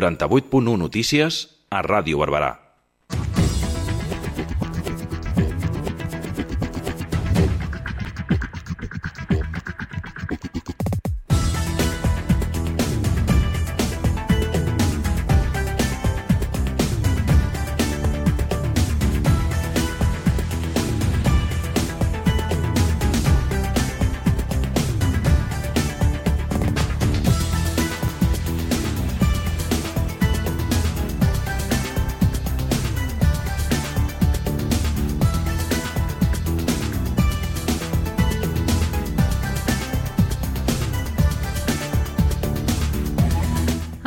98.1 Notícies a Ràdio Barberà.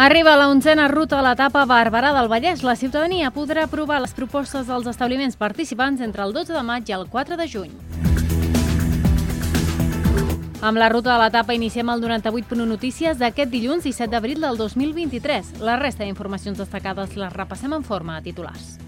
Arriba la onzena ruta a l'etapa Barberà del Vallès. La ciutadania podrà aprovar les propostes dels establiments participants entre el 12 de maig i el 4 de juny. Amb la ruta de l'etapa iniciem el 98.1 Notícies d'aquest dilluns 17 d'abril del 2023. La resta d'informacions destacades les repassem en forma de titulars.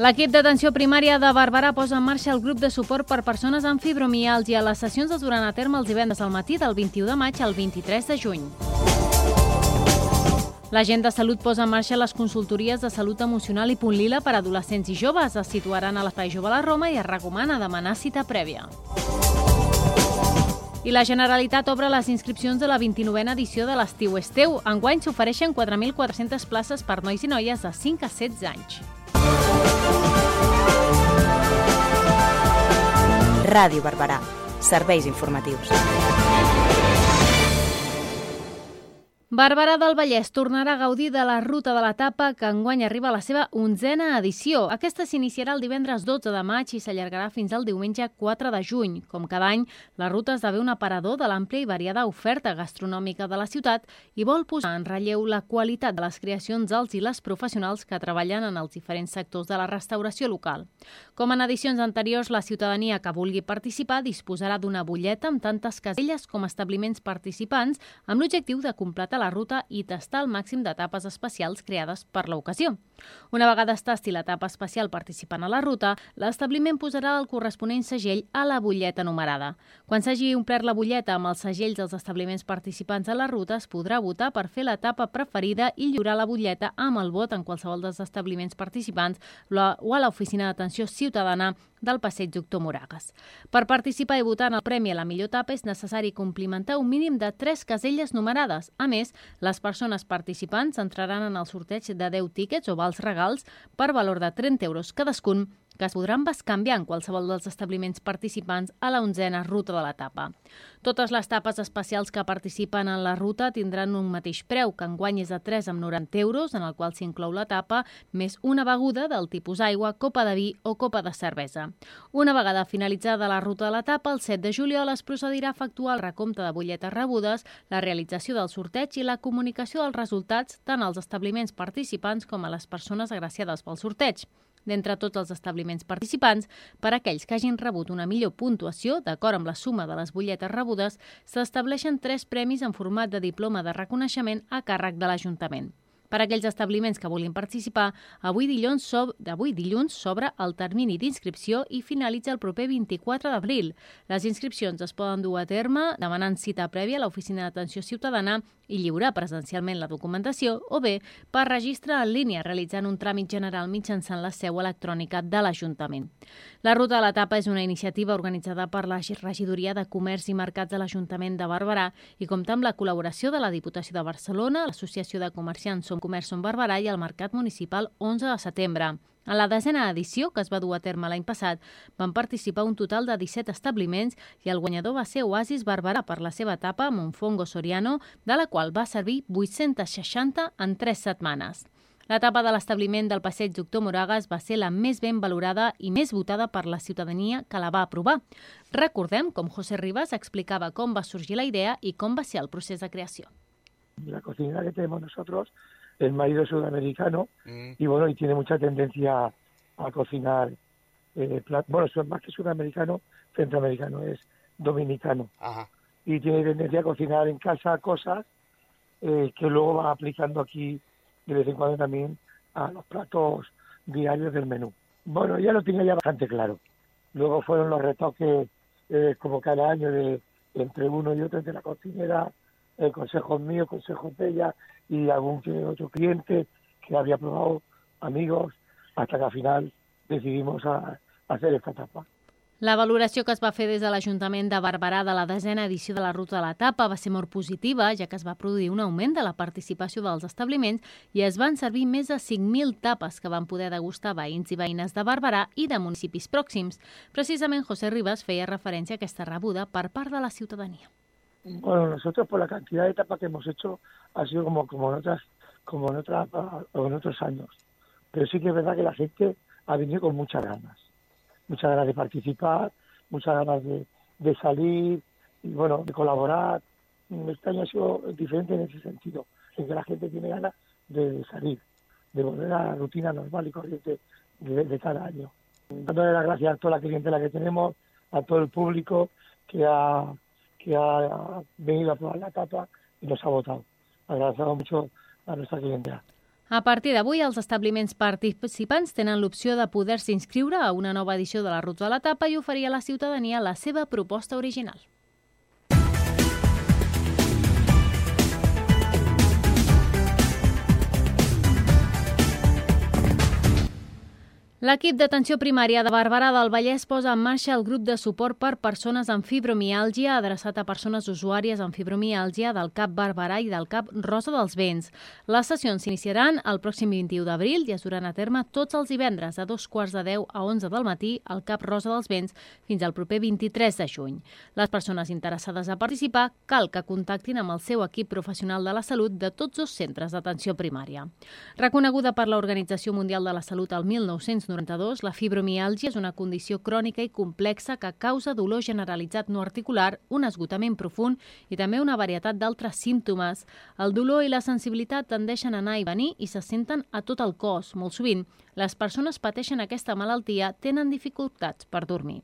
L'equip d'atenció primària de Barberà posa en marxa el grup de suport per persones amb fibromialgia. Les sessions es duran a terme els divendres al matí del 21 de maig al 23 de juny. L'agent de salut posa en marxa les consultories de salut emocional i punt lila per a adolescents i joves. Es situaran a l'Espai Jove a la Roma i es recomana demanar cita prèvia. I la Generalitat obre les inscripcions de la 29a edició de l'Estiu Esteu. Enguany s'ofereixen 4.400 places per nois i noies de 5 a 16 anys. Ràdio Barberà. Serveis informatius. Barberà del Vallès tornarà a gaudir de la ruta de l'etapa que enguany arriba a la seva onzena edició. Aquesta s'iniciarà el divendres 12 de maig i s'allargarà fins al diumenge 4 de juny. Com cada any, la ruta esdevé un aparador de l'àmplia i variada oferta gastronòmica de la ciutat i vol posar en relleu la qualitat de les creacions dels i les professionals que treballen en els diferents sectors de la restauració local. Com en edicions anteriors, la ciutadania que vulgui participar disposarà d'una butlleta amb tantes caselles com establiments participants amb l'objectiu de completar la ruta i tastar el màxim d'etapes especials creades per l'ocasió. Una vegada es tasti l'etapa especial participant a la ruta, l'establiment posarà el corresponent segell a la butlleta numerada. Quan s'hagi omplert la butlleta amb els segells dels establiments participants a la ruta, es podrà votar per fer l'etapa preferida i lliurar la butlleta amb el vot en qualsevol dels establiments participants o a l'oficina d'atenció ciutadana del passeig Doctor Moragas. Per participar i votar en el Premi a la millor etapa és necessari complimentar un mínim de 3 caselles numerades. A més, les persones participants entraran en el sorteig de 10 tíquets o vals regals per valor de 30 euros cadascun que es podran bescanviar en qualsevol dels establiments participants a la onzena ruta de l'etapa. Totes les tapes especials que participen en la ruta tindran un mateix preu, que enguany és de 3 amb 90 euros, en el qual s'inclou la tapa, més una beguda del tipus aigua, copa de vi o copa de cervesa. Una vegada finalitzada la ruta de l'etapa, el 7 de juliol es procedirà a efectuar el recompte de butlletes rebudes, la realització del sorteig i la comunicació dels resultats tant als establiments participants com a les persones agraciades pel sorteig d'entre tots els establiments participants, per aquells que hagin rebut una millor puntuació, d'acord amb la suma de les butlletes rebudes, s'estableixen tres premis en format de diploma de reconeixement a càrrec de l'Ajuntament. Per a aquells establiments que vulguin participar, avui dilluns, so avui dilluns s'obre el termini d'inscripció i finalitza el proper 24 d'abril. Les inscripcions es poden dur a terme demanant cita prèvia a l'Oficina d'Atenció Ciutadana i lliurar presencialment la documentació o bé per registre en línia realitzant un tràmit general mitjançant la seu electrònica de l'Ajuntament. La ruta de l'etapa és una iniciativa organitzada per la Regidoria de Comerç i Mercats de l'Ajuntament de Barberà i compta amb la col·laboració de la Diputació de Barcelona, l'Associació de Comerciants Som Comerç Som Barberà i el Mercat Municipal 11 de setembre. En la desena edició, que es va dur a terme l'any passat, van participar un total de 17 establiments i el guanyador va ser Oasis Barberà per la seva etapa a Montfongo Soriano, de la qual va servir 860 en 3 setmanes. L'etapa de l'establiment del passeig Doctor Moragas va ser la més ben valorada i més votada per la ciutadania que la va aprovar. Recordem com José Rivas explicava com va sorgir la idea i com va ser el procés de creació. La cocina que tenemos nosotros el marido es sudamericano mm. y bueno, y tiene mucha tendencia a cocinar, eh, bueno, más que sudamericano, centroamericano, es dominicano. Ajá. Y tiene tendencia a cocinar en casa cosas eh, que luego va aplicando aquí de vez en cuando también a los platos diarios del menú. Bueno, ya lo tiene ya bastante claro. Luego fueron los retoques, eh, como cada año, de entre uno y otro, entre la cocinera, el consejo mío, consejos de ella y algún que otro cliente que había probado, amigos, hasta que al final decidimos a, a hacer esta etapa. La valoració que es va fer des de l'Ajuntament de Barberà de la desena edició de la Ruta de l'Etapa va ser molt positiva, ja que es va produir un augment de la participació dels establiments i es van servir més de 5.000 tapes que van poder degustar veïns i veïnes de Barberà i de municipis pròxims. Precisament José Ribas feia referència a aquesta rebuda per part de la ciutadania. Bueno, nosotros por la cantidad de etapas que hemos hecho ha sido como, como, en, otras, como en, otras, otros años. Pero sí que es verdad que la gente ha venido con muchas ganas. Muchas ganas de participar, muchas ganas de, de salir y bueno, de colaborar. Este año ha sido diferente en ese sentido, en que la gente tiene ganas de salir, de volver a la rutina normal y corriente de, de cada año. Dándole las gracias a toda la clientela que tenemos, a todo el público que ha, que ha venido a probar la etapa y nos ha votado. Agradecemos mucho a nuestra clientela. A partir d'avui, els establiments participants tenen l'opció de poder-se inscriure a una nova edició de la Ruta de l'Etapa i oferir a la ciutadania la seva proposta original. L'equip d'atenció primària de Barberà del Vallès posa en marxa el grup de suport per persones amb fibromiàlgia adreçat a persones usuàries amb fibromiàlgia del CAP Barberà i del CAP Rosa dels Vents. Les sessions s'iniciaran el pròxim 21 d'abril i es duran a terme tots els divendres a dos quarts de 10 a 11 del matí al CAP Rosa dels Vents fins al proper 23 de juny. Les persones interessades a participar cal que contactin amb el seu equip professional de la salut de tots els centres d'atenció primària. Reconeguda per l'Organització Mundial de la Salut al 1990, 1992, la fibromiàlgia és una condició crònica i complexa que causa dolor generalitzat no articular, un esgotament profund i també una varietat d'altres símptomes. El dolor i la sensibilitat tendeixen a anar i venir i se senten a tot el cos. Molt sovint, les persones pateixen aquesta malaltia tenen dificultats per dormir.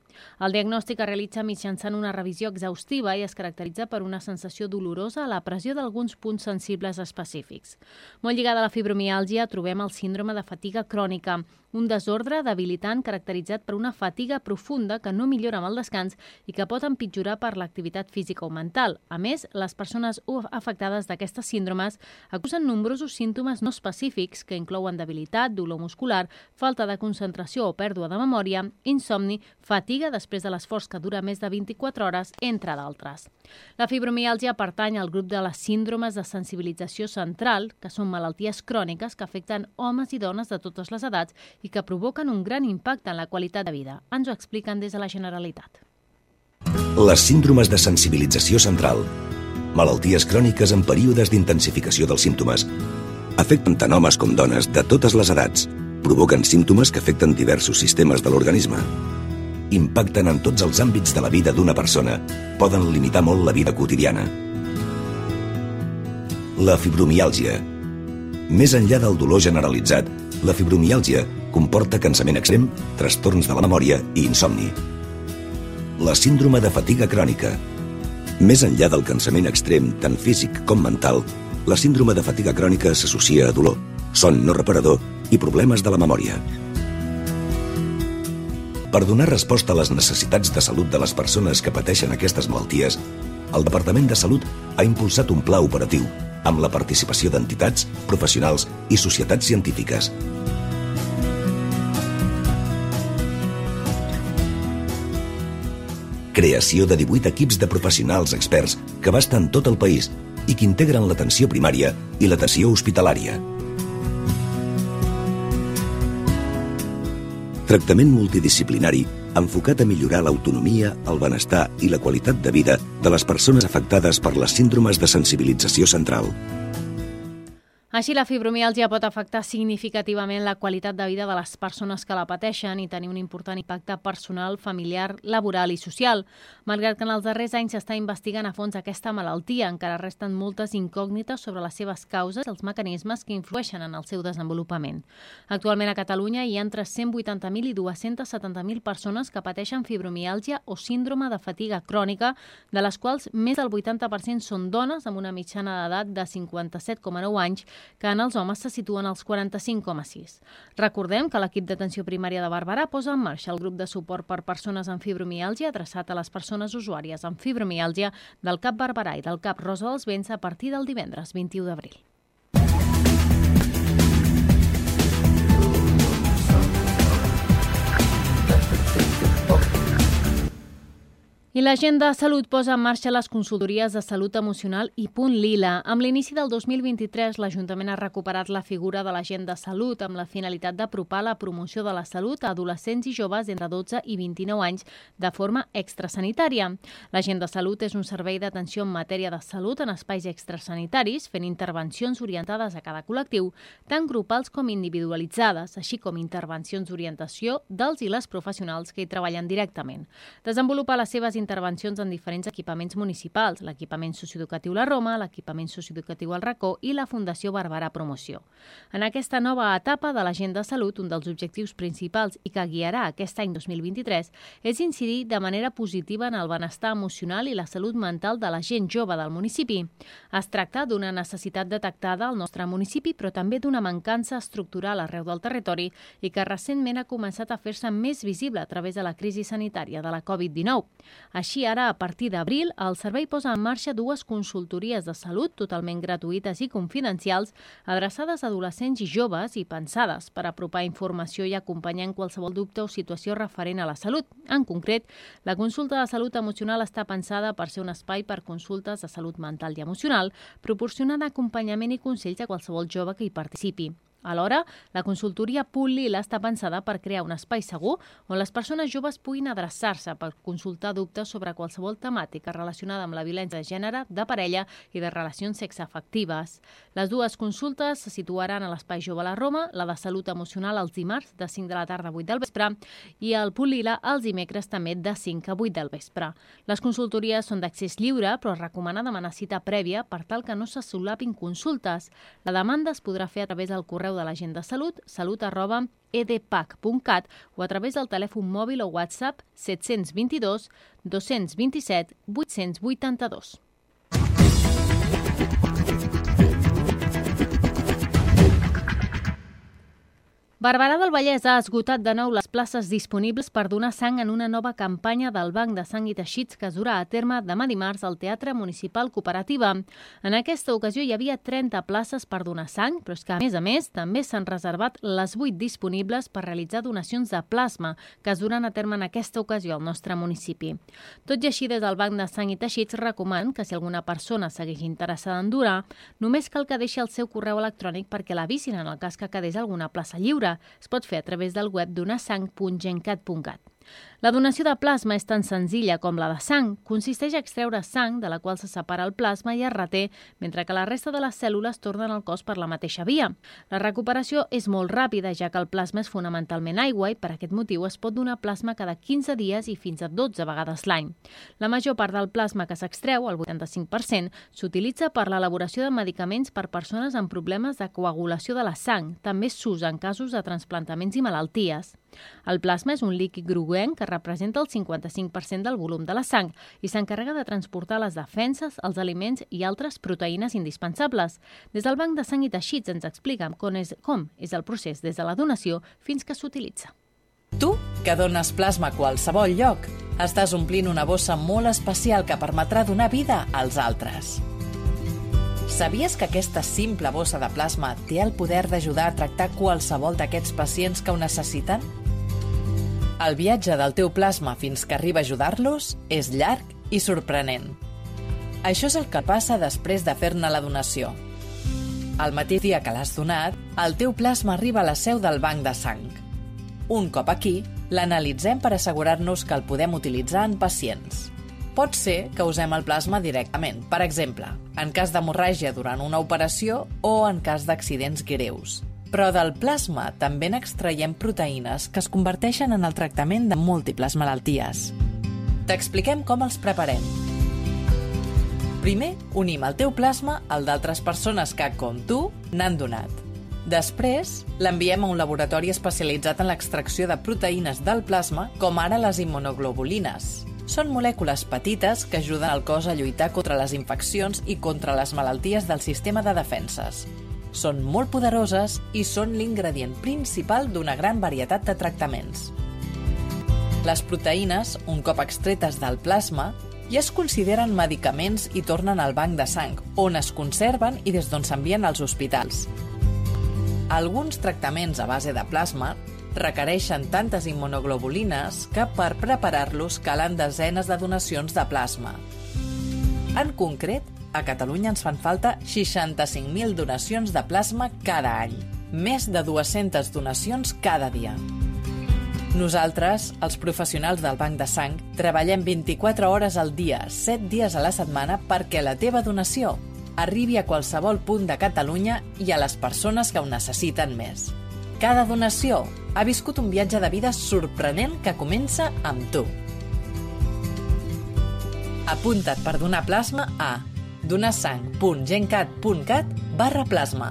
El diagnòstic es realitza mitjançant una revisió exhaustiva i es caracteritza per una sensació dolorosa a la pressió d'alguns punts sensibles específics. Molt lligada a la fibromiàlgia trobem el síndrome de fatiga crònica, un desordre debilitant caracteritzat per una fatiga profunda que no millora amb el descans i que pot empitjorar per l'activitat física o mental. A més, les persones afectades d'aquestes síndromes acusen nombrosos símptomes no específics que inclouen debilitat, dolor muscular, falta de concentració o pèrdua de memòria, insomni, fatiga després de l'esforç que dura més de 24 hores, entre d'altres. La fibromiàlgia pertany al grup de les síndromes de sensibilització central, que són malalties cròniques que afecten homes i dones de totes les edats i que provoquen un gran impacte en la qualitat de vida. Ens ho expliquen des de la Generalitat. Les síndromes de sensibilització central. Malalties cròniques en períodes d'intensificació dels símptomes. Afecten tant homes com dones de totes les edats. Provoquen símptomes que afecten diversos sistemes de l'organisme. Impacten en tots els àmbits de la vida d'una persona. Poden limitar molt la vida quotidiana. La fibromiàlgia. Més enllà del dolor generalitzat, la fibromiàlgia comporta cansament extrem, trastorns de la memòria i insomni. La síndrome de fatiga crònica. Més enllà del cansament extrem, tant físic com mental, la síndrome de fatiga crònica s'associa a dolor, son no reparador i problemes de la memòria. Per donar resposta a les necessitats de salut de les persones que pateixen aquestes malalties, el Departament de Salut ha impulsat un pla operatiu amb la participació d'entitats, professionals i societats científiques creació de 18 equips de professionals experts que abasten tot el país i que integren l'atenció primària i l'atenció hospitalària. Tractament multidisciplinari enfocat a millorar l'autonomia, el benestar i la qualitat de vida de les persones afectades per les síndromes de sensibilització central. Així, la fibromiàlgia pot afectar significativament la qualitat de vida de les persones que la pateixen i tenir un important impacte personal, familiar, laboral i social. Malgrat que en els darrers anys s'està investigant a fons aquesta malaltia, encara resten moltes incògnites sobre les seves causes i els mecanismes que influeixen en el seu desenvolupament. Actualment a Catalunya hi ha entre 180.000 i 270.000 persones que pateixen fibromiàlgia o síndrome de fatiga crònica, de les quals més del 80% són dones amb una mitjana d'edat de 57,9 anys que en els homes se situen als 45,6. Recordem que l'equip d'atenció primària de Barberà posa en marxa el grup de suport per persones amb fibromiàlgia adreçat a les persones usuàries amb fibromiàlgia del CAP Barberà i del CAP Rosa dels Vents a partir del divendres 21 d'abril. I l'agenda salut posa en marxa les consultories de salut emocional i punt lila. Amb l'inici del 2023, l'Ajuntament ha recuperat la figura de l'agenda salut amb la finalitat d'apropar la promoció de la salut a adolescents i joves entre 12 i 29 anys de forma extrasanitària. L'agenda salut és un servei d'atenció en matèria de salut en espais extrasanitaris, fent intervencions orientades a cada col·lectiu, tant grupals com individualitzades, així com intervencions d'orientació dels i les professionals que hi treballen directament. Desenvolupar les seves intervencions en diferents equipaments municipals, l'equipament socioeducatiu La Roma, l'equipament socioeducatiu El Racó i la Fundació Barberà Promoció. En aquesta nova etapa de l'agenda de salut, un dels objectius principals i que guiarà aquest any 2023 és incidir de manera positiva en el benestar emocional i la salut mental de la gent jove del municipi. Es tracta d'una necessitat detectada al nostre municipi, però també d'una mancança estructural arreu del territori i que recentment ha començat a fer-se més visible a través de la crisi sanitària de la Covid-19. Així, ara, a partir d'abril, el servei posa en marxa dues consultories de salut totalment gratuïtes i confidencials adreçades a adolescents i joves i pensades per apropar informació i acompanyar en qualsevol dubte o situació referent a la salut. En concret, la consulta de salut emocional està pensada per ser un espai per consultes de salut mental i emocional, proporcionant acompanyament i consells a qualsevol jove que hi participi. Alhora, la consultoria Punt Lila està pensada per crear un espai segur on les persones joves puguin adreçar-se per consultar dubtes sobre qualsevol temàtica relacionada amb la violència de gènere, de parella i de relacions sexoafectives. Les dues consultes se situaran a l'Espai Jove a la Roma, la de salut emocional els dimarts de 5 de la tarda a 8 del vespre i el Punt Lila els dimecres també de 5 a 8 del vespre. Les consultories són d'accés lliure, però es recomana demanar cita prèvia per tal que no se solapin consultes. La demanda es podrà fer a través del correu de l'agenda salut, salut arroba edpac.cat o a través del telèfon mòbil o WhatsApp 722 227 882. Barberà del Vallès ha esgotat de nou les places disponibles per donar sang en una nova campanya del Banc de Sang i Teixits que es durà a terme demà dimarts al Teatre Municipal Cooperativa. En aquesta ocasió hi havia 30 places per donar sang, però és que, a més a més, també s'han reservat les 8 disponibles per realitzar donacions de plasma que es duran a terme en aquesta ocasió al nostre municipi. Tot i així, des del Banc de Sang i Teixits recomanen que si alguna persona segueix interessada en donar, només cal que deixi el seu correu electrònic perquè l'avisin en el cas que quedés alguna plaça lliure es pot fer a través del web donasang.gencat.cat. La donació de plasma és tan senzilla com la de sang. Consisteix a extreure sang, de la qual se separa el plasma i es reté, mentre que la resta de les cèl·lules tornen al cos per la mateixa via. La recuperació és molt ràpida, ja que el plasma és fonamentalment aigua i per aquest motiu es pot donar plasma cada 15 dies i fins a 12 vegades l'any. La major part del plasma que s'extreu, el 85%, s'utilitza per l'elaboració de medicaments per persones amb problemes de coagulació de la sang. També s'usa en casos de transplantaments i malalties. El plasma és un líquid groguenc que representa el 55% del volum de la sang i s'encarrega de transportar les defenses, els aliments i altres proteïnes indispensables. Des del Banc de Sang i Teixits ens explica com és, com és el procés des de la donació fins que s'utilitza. Tu, que dones plasma a qualsevol lloc, estàs omplint una bossa molt especial que permetrà donar vida als altres. Sabies que aquesta simple bossa de plasma té el poder d'ajudar a tractar qualsevol d'aquests pacients que ho necessiten? El viatge del teu plasma fins que arriba a ajudar-los és llarg i sorprenent. Això és el que passa després de fer-ne la donació. El mateix dia que l'has donat, el teu plasma arriba a la seu del banc de sang. Un cop aquí, l'analitzem per assegurar-nos que el podem utilitzar en pacients. Pot ser que usem el plasma directament, per exemple, en cas d'hemorràgia durant una operació o en cas d'accidents greus. Però del plasma també n'extraiem proteïnes que es converteixen en el tractament de múltiples malalties. T'expliquem com els preparem. Primer, unim el teu plasma al d'altres persones que, com tu, n'han donat. Després, l'enviem a un laboratori especialitzat en l'extracció de proteïnes del plasma, com ara les immunoglobulines. Són molècules petites que ajuden al cos a lluitar contra les infeccions i contra les malalties del sistema de defenses. són molt poderoses i són l'ingredient principal d'una gran varietat de tractaments. Les proteïnes, un cop extretes del plasma, ja es consideren medicaments i tornen al banc de sang, on es conserven i des d'on s'envien als hospitals. Alguns tractaments a base de plasma requereixen tantes immunoglobulines que per preparar-los calen desenes de donacions de plasma. En concret, a Catalunya ens fan falta 65.000 donacions de plasma cada any, més de 200 donacions cada dia. Nosaltres, els professionals del Banc de Sang, treballem 24 hores al dia, 7 dies a la setmana perquè la teva donació arribi a qualsevol punt de Catalunya i a les persones que ho necessiten més. Cada donació ha viscut un viatge de vida sorprenent que comença amb tu. Apunta't per donar plasma a donasang.gencat.cat barra plasma.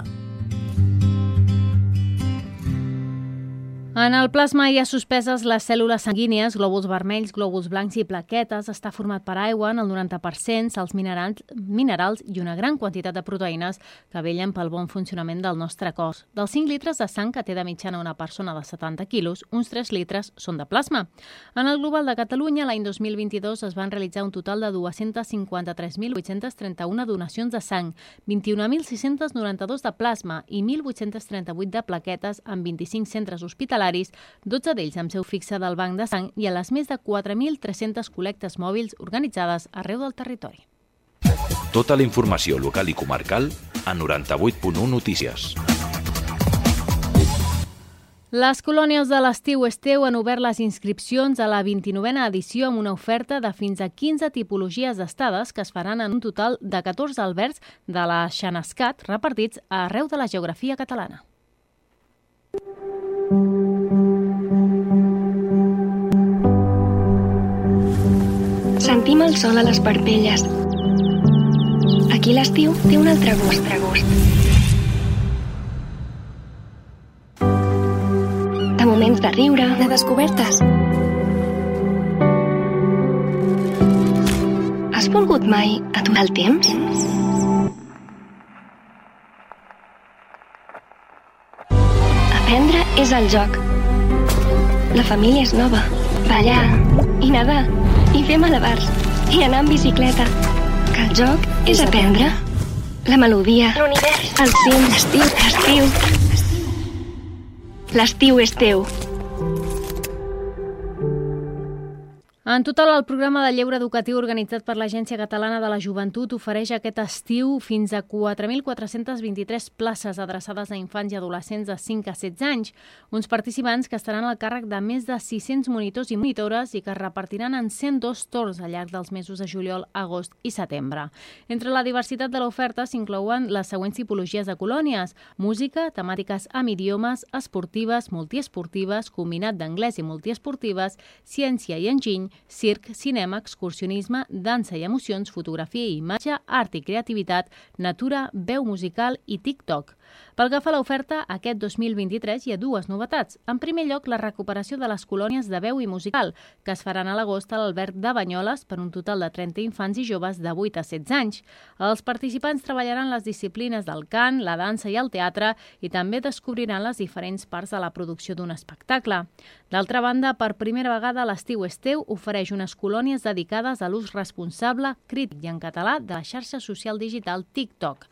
En el plasma hi ha suspeses les cèl·lules sanguínies, glòbuls vermells, glòbuls blancs i plaquetes. Està format per aigua en el 90%, sals minerals, minerals i una gran quantitat de proteïnes que vellen pel bon funcionament del nostre cos. Dels 5 litres de sang que té de mitjana una persona de 70 quilos, uns 3 litres són de plasma. En el global de Catalunya, l'any 2022 es van realitzar un total de 253.831 donacions de sang, 21.692 de plasma i 1.838 de plaquetes en 25 centres hospitalaris hospitalaris, 12 d'ells amb seu fixe del Banc de Sang i a les més de 4.300 col·lectes mòbils organitzades arreu del territori. Tota la informació local i comarcal a 98.1 Notícies. Les colònies de l'estiu Esteu han obert les inscripcions a la 29a edició amb una oferta de fins a 15 tipologies d'estades que es faran en un total de 14 albergs de la Xanescat repartits arreu de la geografia catalana. Sentim el sol a les parpelles. Aquí l'estiu té un altre gust, altre gust. De moments de riure, de descobertes. Has volgut mai aturar el temps? Aprendre és el joc. La família és nova. Ballar i nedar i fer malabars i anar amb bicicleta. Que el joc és aprendre. La melodia, l'univers, el cim, l'estiu, l'estiu. L'estiu és teu. En total, el programa de lleure educatiu organitzat per l'Agència Catalana de la Joventut ofereix aquest estiu fins a 4.423 places adreçades a infants i adolescents de 5 a 16 anys, uns participants que estaran al càrrec de més de 600 monitors i monitores i que es repartiran en 102 torns al llarg dels mesos de juliol, agost i setembre. Entre la diversitat de l'oferta s'inclouen les següents tipologies de colònies, música, temàtiques amb idiomes, esportives, multiesportives, combinat d'anglès i multiesportives, ciència i enginy, circ, cinema, excursionisme, dansa i emocions, fotografia i imatge, art i creativitat, natura, veu musical i TikTok. Pel que fa a l'oferta, aquest 2023 hi ha dues novetats. En primer lloc, la recuperació de les colònies de veu i musical, que es faran a l'agost a l'Albert de Banyoles per un total de 30 infants i joves de 8 a 16 anys. Els participants treballaran les disciplines del cant, la dansa i el teatre i també descobriran les diferents parts de la producció d'un espectacle. D'altra banda, per primera vegada l'estiu Esteu ofereix unes colònies dedicades a l'ús responsable, crític i en català de la xarxa social digital TikTok.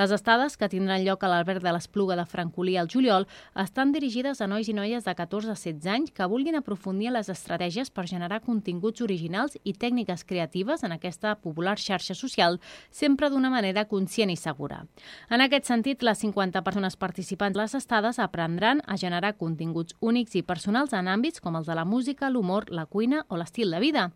Les estades, que tindran lloc a l'Albert de l'Espluga de Francolí al juliol, estan dirigides a nois i noies de 14 a 16 anys que vulguin aprofundir les estratègies per generar continguts originals i tècniques creatives en aquesta popular xarxa social, sempre d'una manera conscient i segura. En aquest sentit, les 50 persones participants les estades aprendran a generar continguts únics i personals en àmbits com els de la música, l'humor, la cuina o l'estil de vida.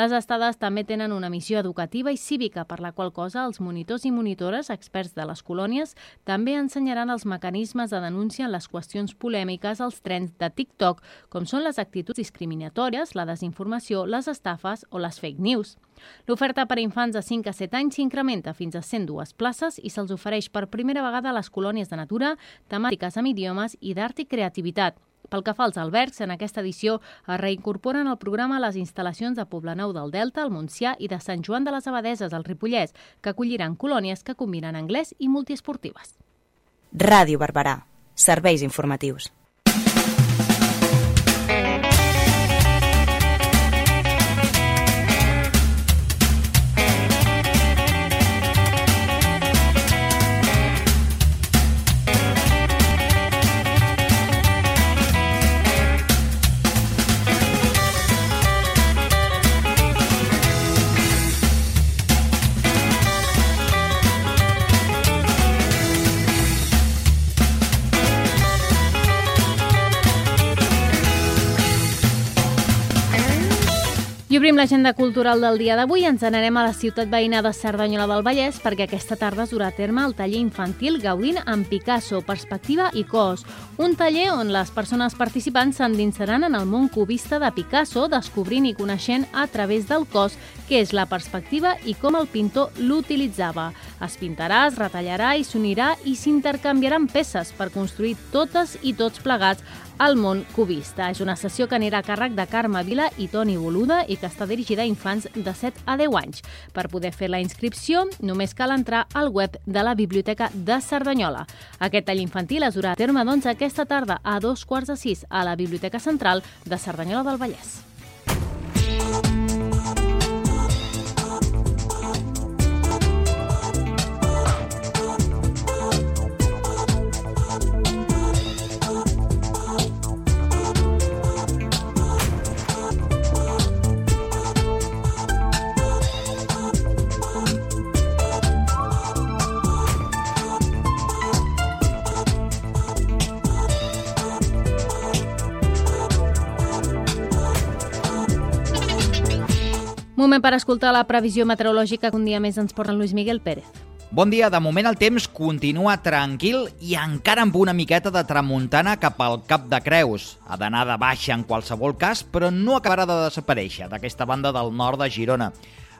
Les estades també tenen una missió educativa i cívica, per la qual cosa els monitors i monitores, experts de les colònies, també ensenyaran els mecanismes de denúncia en les qüestions polèmiques als trens de TikTok, com són les actituds discriminatòries, la desinformació, les estafes o les fake news. L'oferta per a infants de 5 a 7 anys s'incrementa fins a 102 places i se'ls ofereix per primera vegada a les colònies de natura, temàtiques amb idiomes i d'art i creativitat. Pel que fa als albergs, en aquesta edició es reincorporen al programa les instal·lacions de Poblenou del Delta, el Montsià i de Sant Joan de les Abadeses, al Ripollès, que acolliran colònies que combinen anglès i multiesportives. Ràdio Barberà. Serveis informatius. Obrim l'agenda cultural del dia d'avui. Ens anarem a la ciutat veïna de Cerdanyola del Vallès perquè aquesta tarda es durà a terme el taller infantil Gaudint amb Picasso, Perspectiva i Cos. Un taller on les persones participants s'endinsaran en el món cubista de Picasso, descobrint i coneixent a través del cos què és la perspectiva i com el pintor l'utilitzava. Es pintarà, es retallarà i s'unirà i s'intercanviaran peces per construir totes i tots plegats al món cubista. És una sessió que anirà a càrrec de Carme Vila i Toni Boluda i que està dirigida a infants de 7 a 10 anys. Per poder fer la inscripció, només cal entrar al web de la Biblioteca de Cerdanyola. Aquest tall infantil es durà a terme doncs, aquesta tarda a dos quarts de sis a la Biblioteca Central de Cerdanyola del Vallès. Moment per escoltar la previsió meteorològica que un dia més ens porta en Lluís Miguel Pérez. Bon dia, de moment el temps continua tranquil i encara amb una miqueta de tramuntana cap al Cap de Creus. Ha d'anar de baixa en qualsevol cas, però no acabarà de desaparèixer d'aquesta banda del nord de Girona.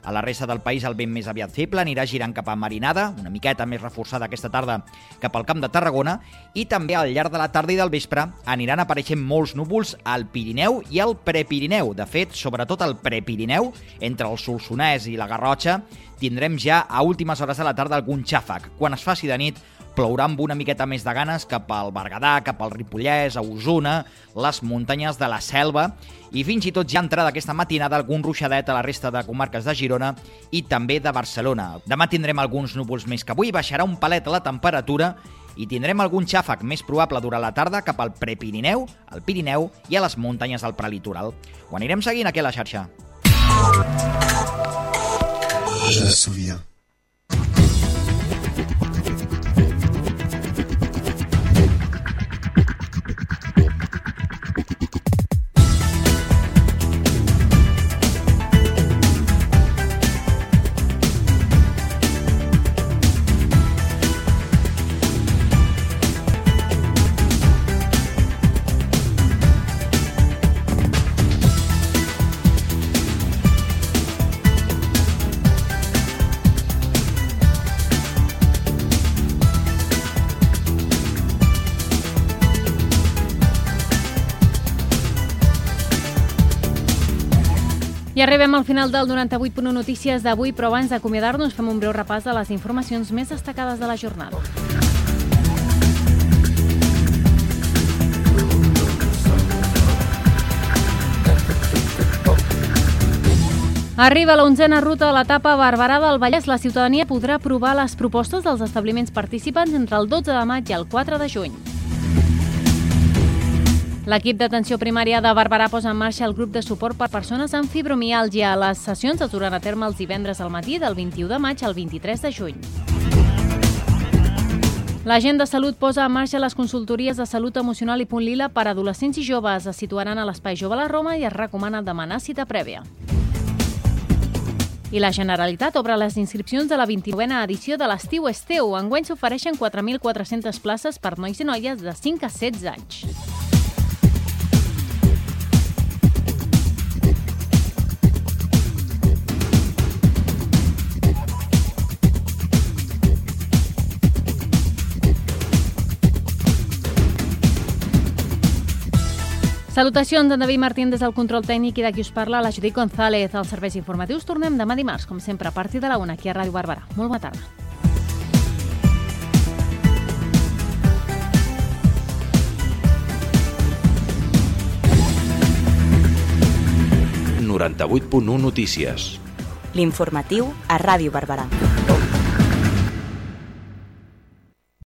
A la resta del país el vent més aviat feble anirà girant cap a Marinada, una miqueta més reforçada aquesta tarda cap al Camp de Tarragona, i també al llarg de la tarda i del vespre aniran apareixent molts núvols al Pirineu i al Prepirineu. De fet, sobretot al Prepirineu, entre el Solsonès i la Garrotxa, tindrem ja a últimes hores de la tarda algun xàfec. Quan es faci de nit, plourà amb una miqueta més de ganes cap al Berguedà, cap al Ripollès, a Osona, les muntanyes de la Selva i fins i tot ja entrada aquesta matinada algun ruixadet a la resta de comarques de Girona i també de Barcelona. Demà tindrem alguns núvols més que avui, baixarà un palet la temperatura i tindrem algun xàfec més probable durant la tarda cap al Prepirineu, al Pirineu i a les muntanyes del prelitoral. Ho anirem seguint aquí a la xarxa. Je souviens. Arribem al final del 98.1 Notícies d'avui, però abans d'acomiadar-nos fem un breu repàs de les informacions més destacades de la jornada. Arriba la onzena ruta de l'etapa Barberà del Vallès. La ciutadania podrà aprovar les propostes dels establiments participants entre el 12 de maig i el 4 de juny. L'equip d'atenció primària de Barberà posa en marxa el grup de suport per persones amb fibromiàlgia. Les sessions es duran a terme els divendres al matí del 21 de maig al 23 de juny. L'agent de salut posa en marxa les consultories de salut emocional i punt lila per a adolescents i joves. Es situaran a l'Espai Jove a la Roma i es recomana demanar cita prèvia. I la Generalitat obre les inscripcions de la 29a edició de l'Estiu Esteu. Enguany s'ofereixen 4.400 places per nois i noies de 5 a 16 anys. Salutacions d'en David Martín des del control tècnic i de qui us parla, la Judit González. Els serveis informatius tornem demà dimarts, com sempre, a partir de la una, aquí a Ràdio Barberà. Molt bona tarda. Notícies. L'informatiu a Ràdio Barberà.